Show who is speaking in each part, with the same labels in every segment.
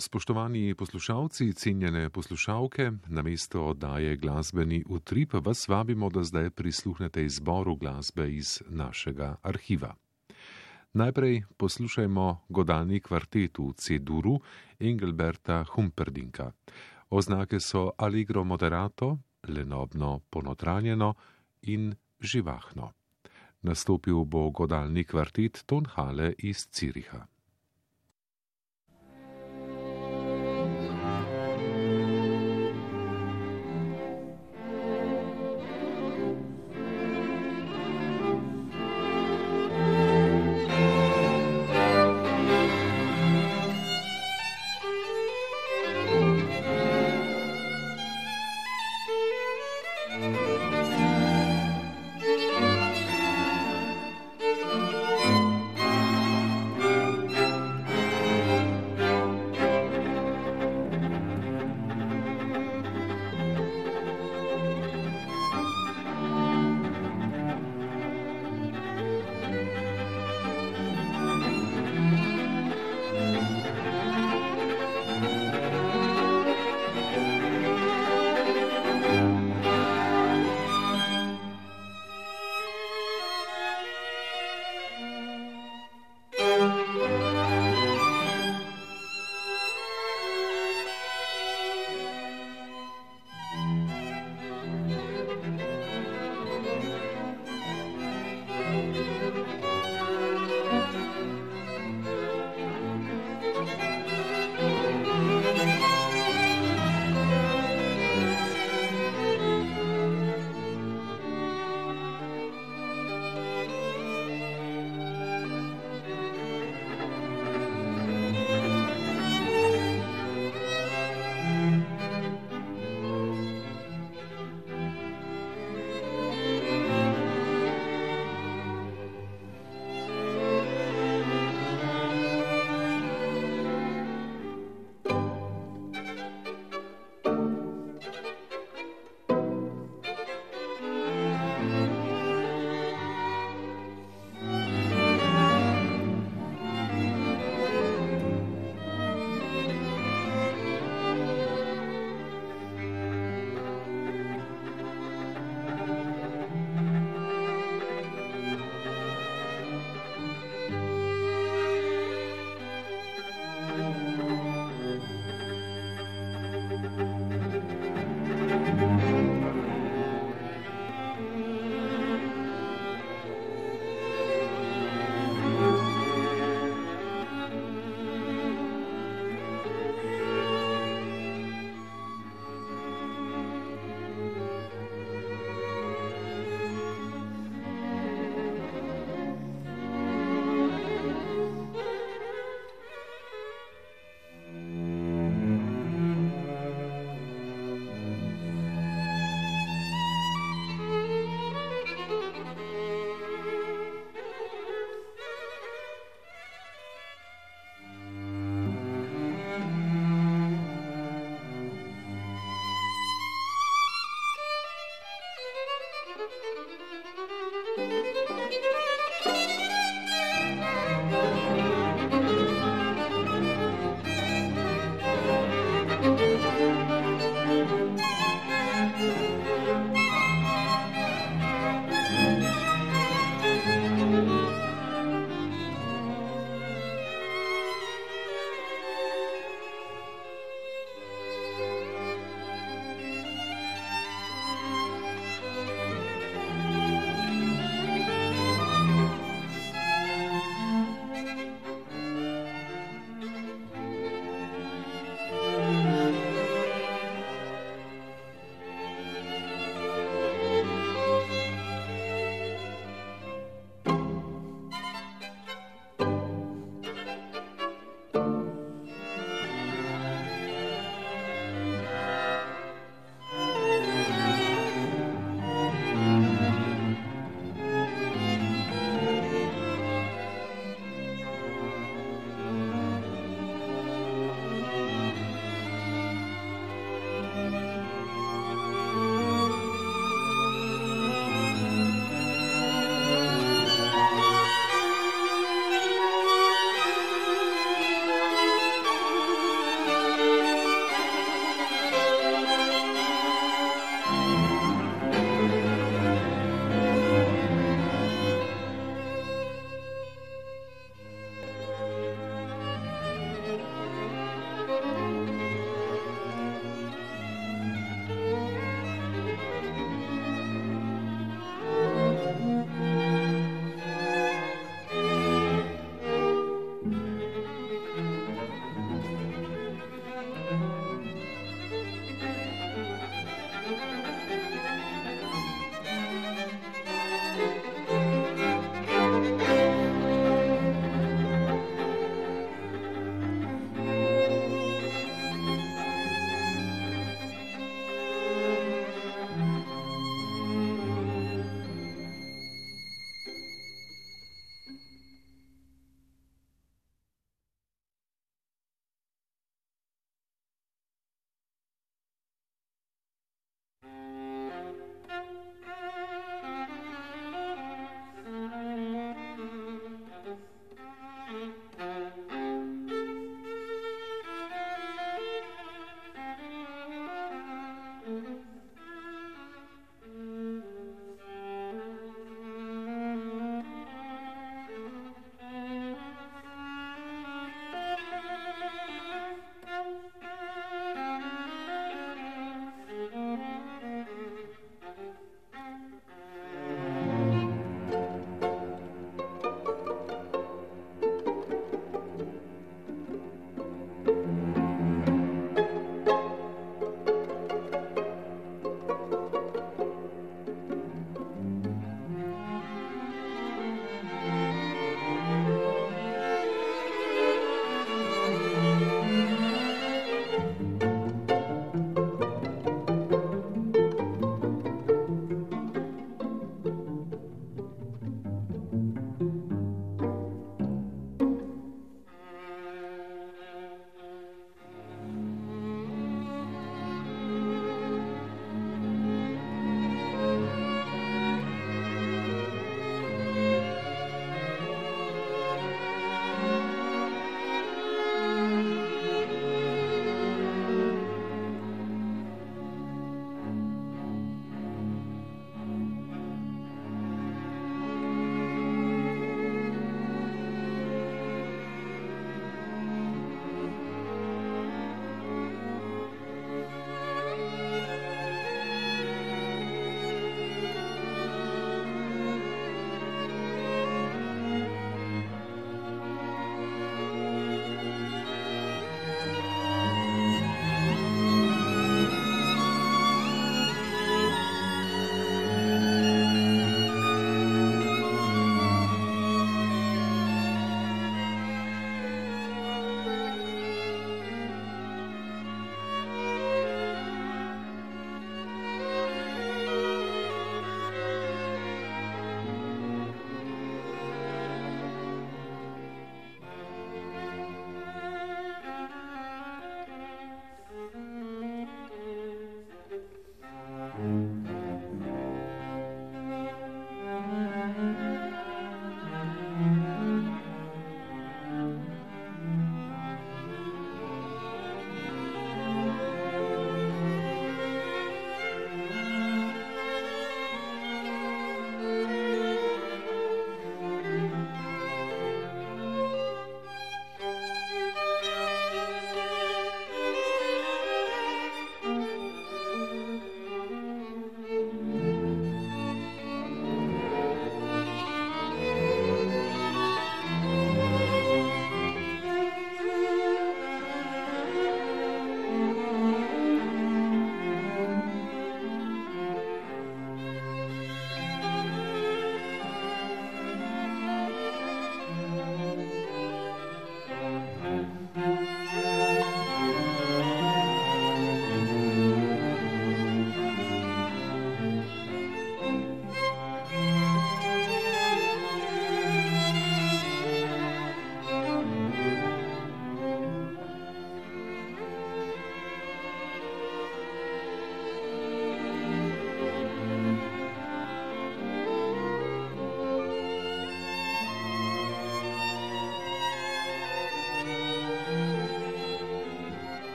Speaker 1: Spoštovani poslušalci, cenjene poslušalke, na mesto oddaje glasbeni utrip vas vabimo, da zdaj prisluhnete izboru glasbe iz našega arhiva. Najprej poslušajmo godalni kvartet v C-duru Engelberta Humperdinka. Oznake so allegro moderato, lenobno ponotranjeno in živahno. Nastopil bo godalni kvartet Tonhale iz Ciriha.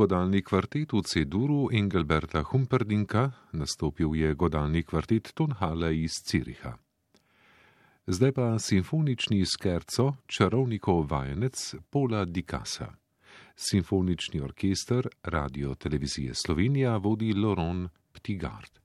Speaker 1: Godalni kvartet v C-duru Engelberta Humperdinka, nastopil je godalni kvartet Tonhala iz Ciriha. Zdaj pa simfonični skerco Čarovnikov vajenec Pola Dikasa. Simfonični orkester Radio Televizije Slovenija vodi Loron Ptigard.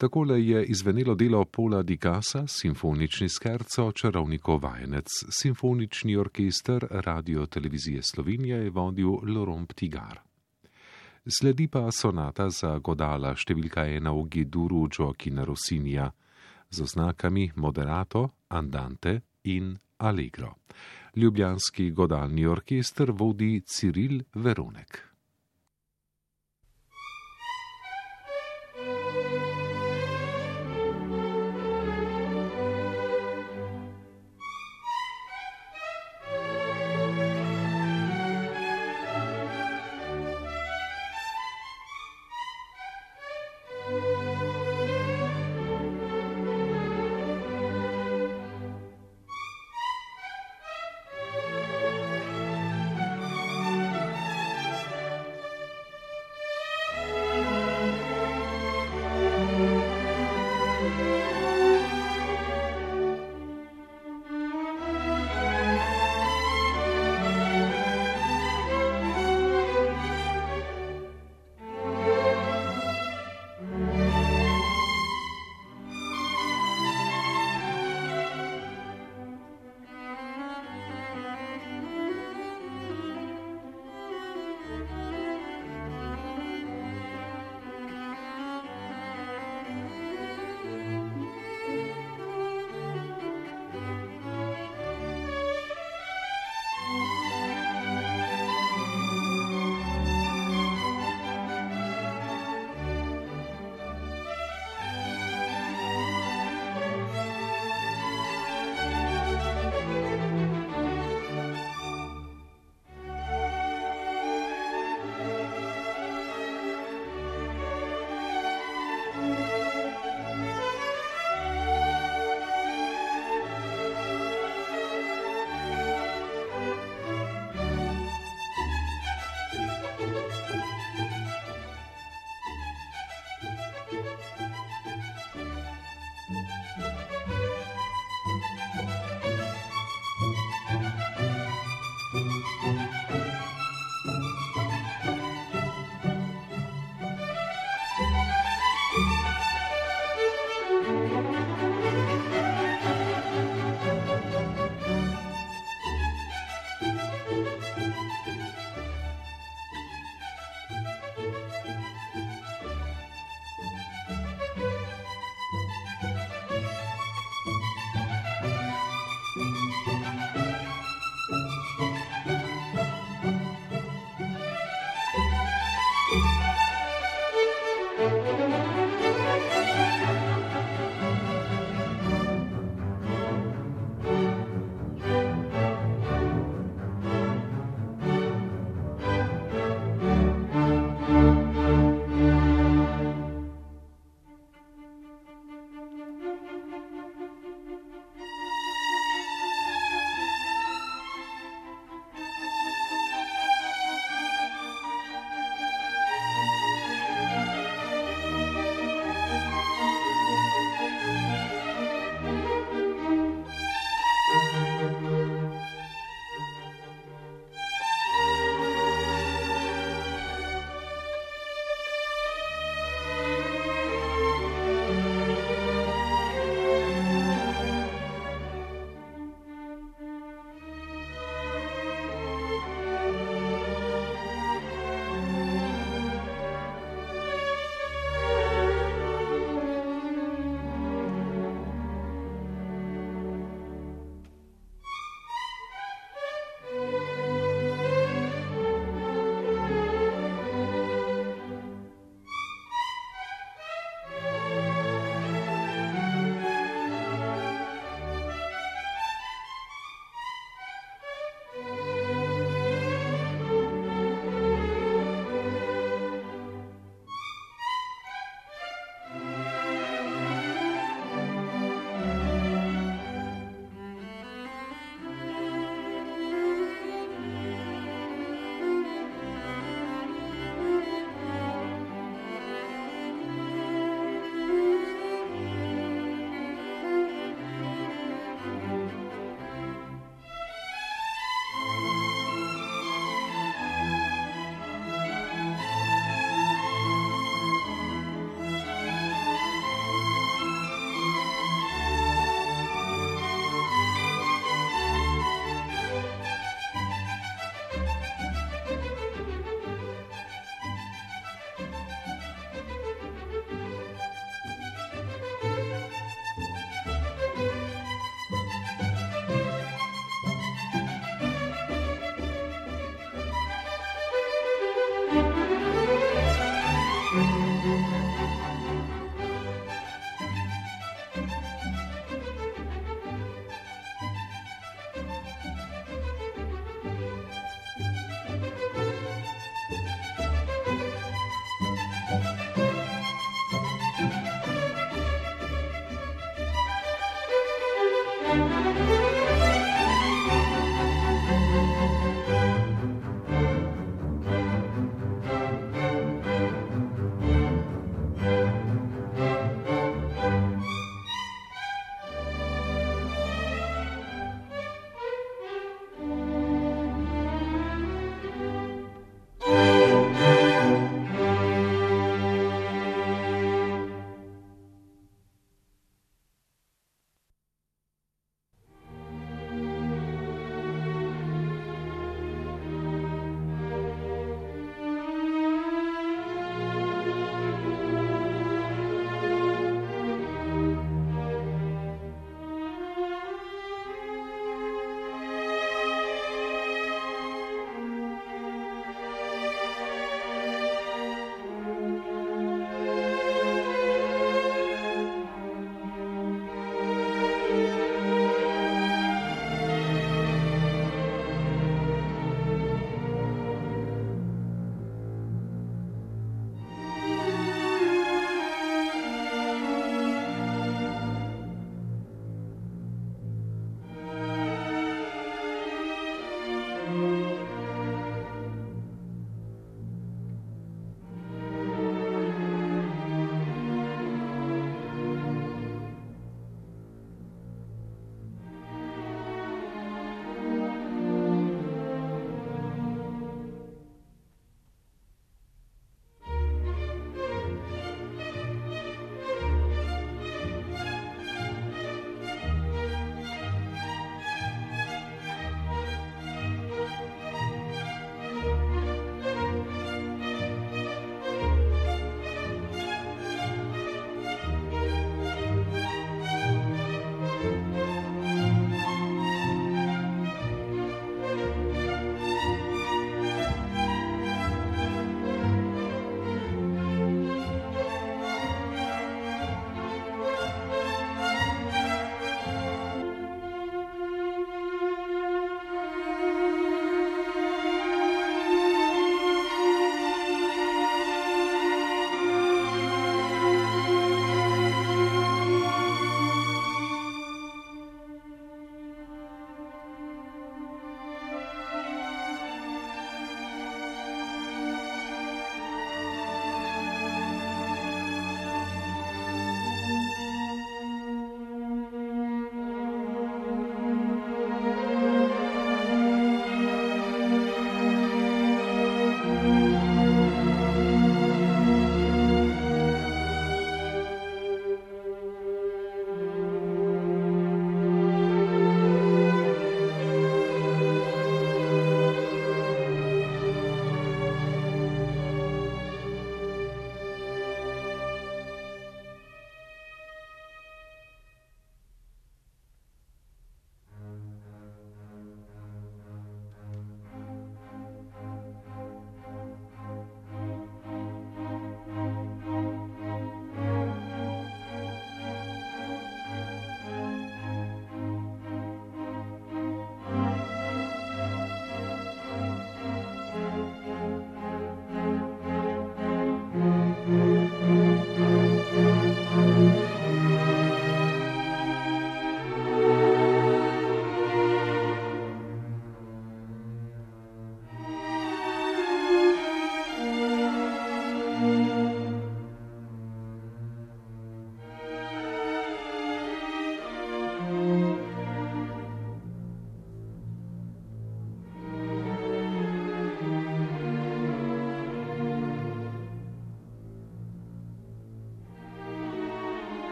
Speaker 1: Takole je izvenelo delo Pola Dikasa, simfonični skerco, čarovnikov vajenec, simfonični orkester Radio Televizije Slovenije je vodil Lorom Ptigar. Sledi pa sonata za godala številka ena v Giduru Joaquina Rosinija z oznakami Moderato, Andante in Allegro. Ljubljanski godalni orkester vodi Ciril Veronek.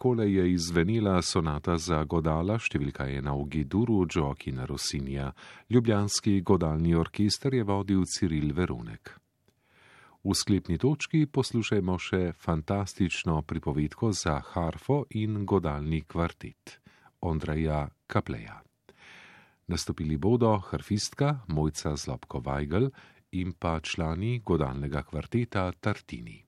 Speaker 1: Takole je izvenila sonata za godala številka ena v Giduru Joaquina Rosinja. Ljubljanski godalni orkester je vodil Ciril Verunek. V sklepni točki poslušajmo še fantastično pripovedko za harfo in godalni kvartet Ondreja Kapleja. Nastopili bodo harfistka Mojca Zlobko Weigl in pa člani godalnega kvarteta Tartini.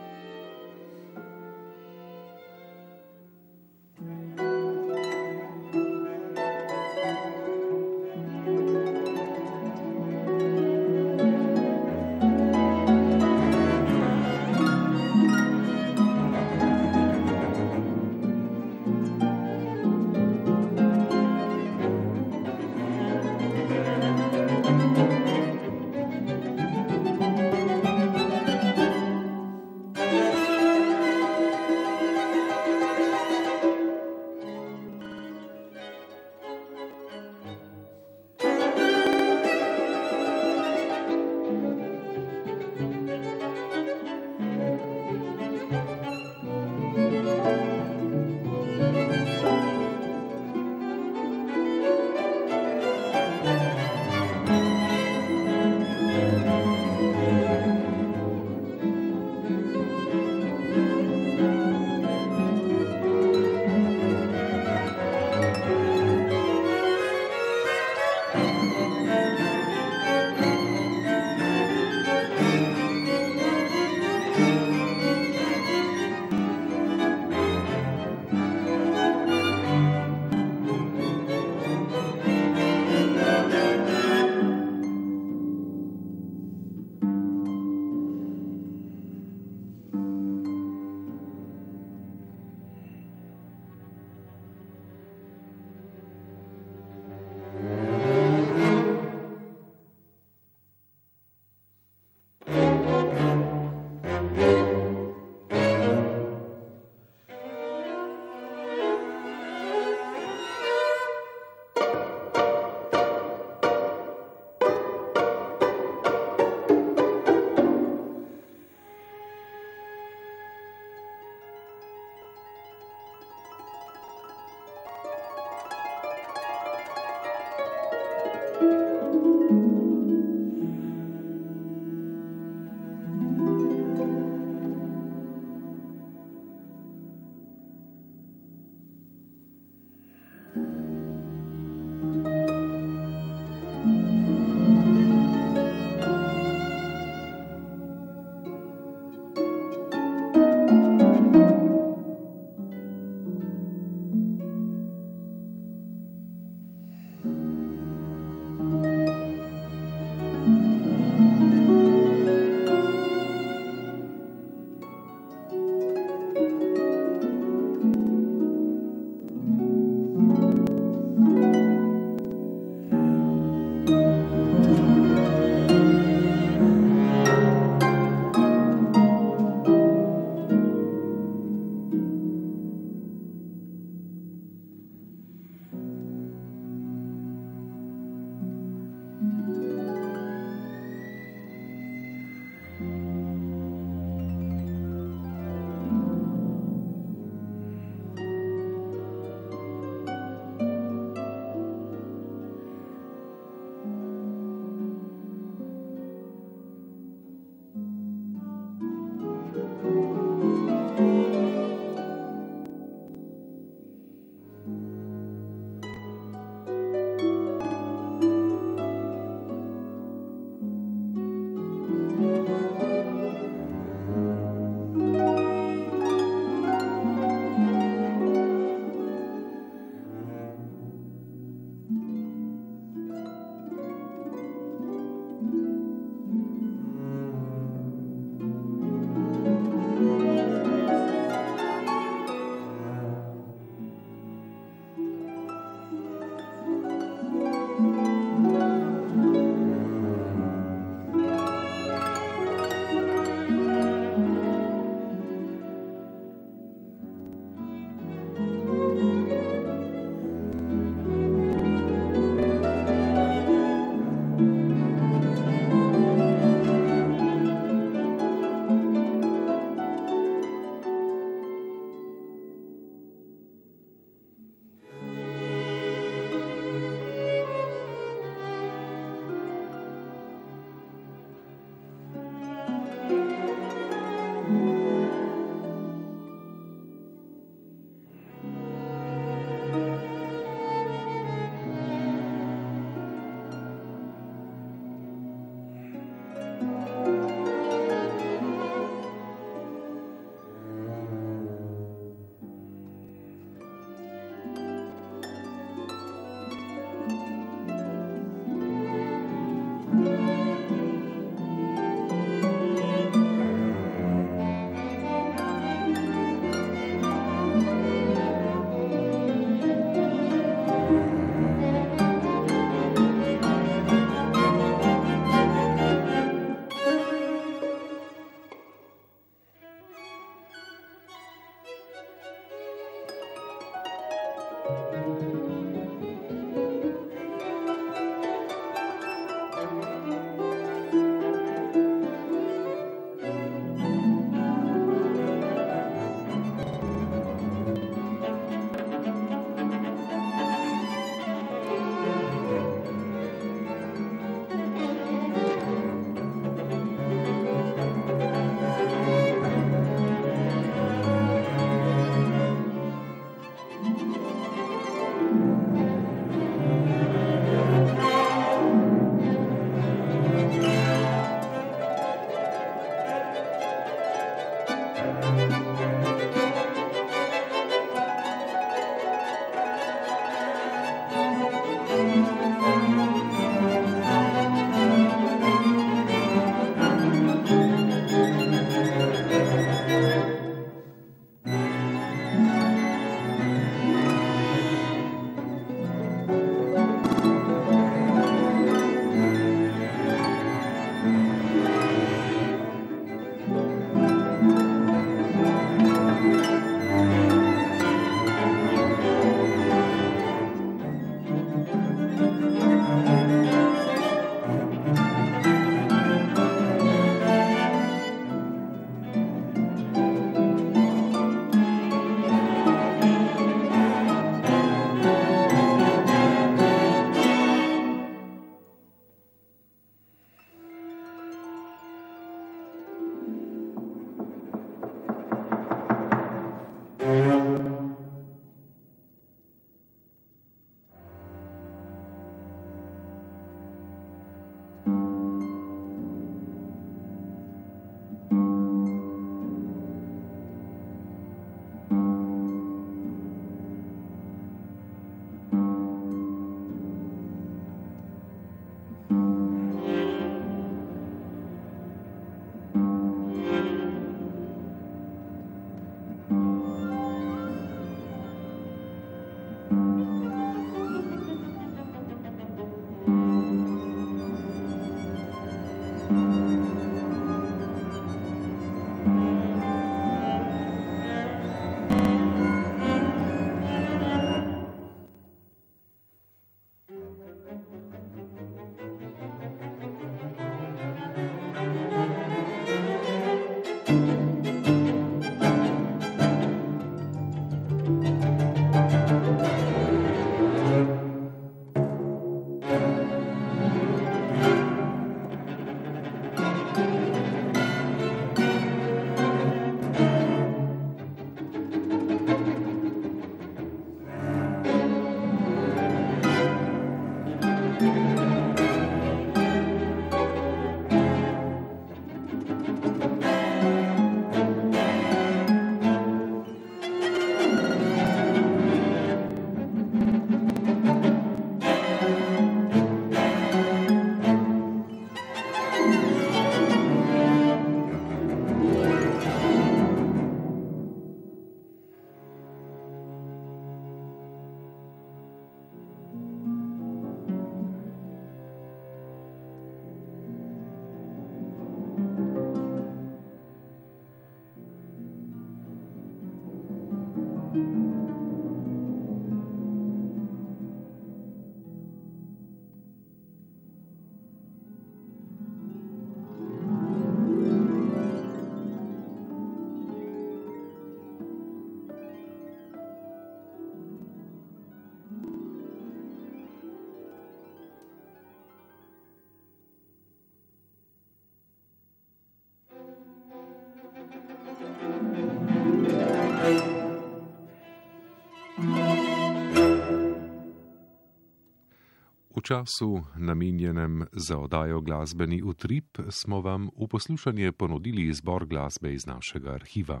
Speaker 1: Času, namenjenem za oddajo glasbeni utrip, smo vam v poslušanje ponudili izbor glasbe iz našega arhiva.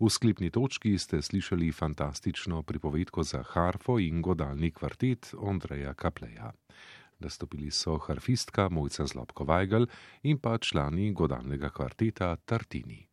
Speaker 1: V sklepni točki ste slišali fantastično pripovedko za harfo in godalni kvartet Ondreja Kapleja. Nastopili so harfistka Mojca Zlobko Weigel in pa člani godalnega kvarteta Tartini.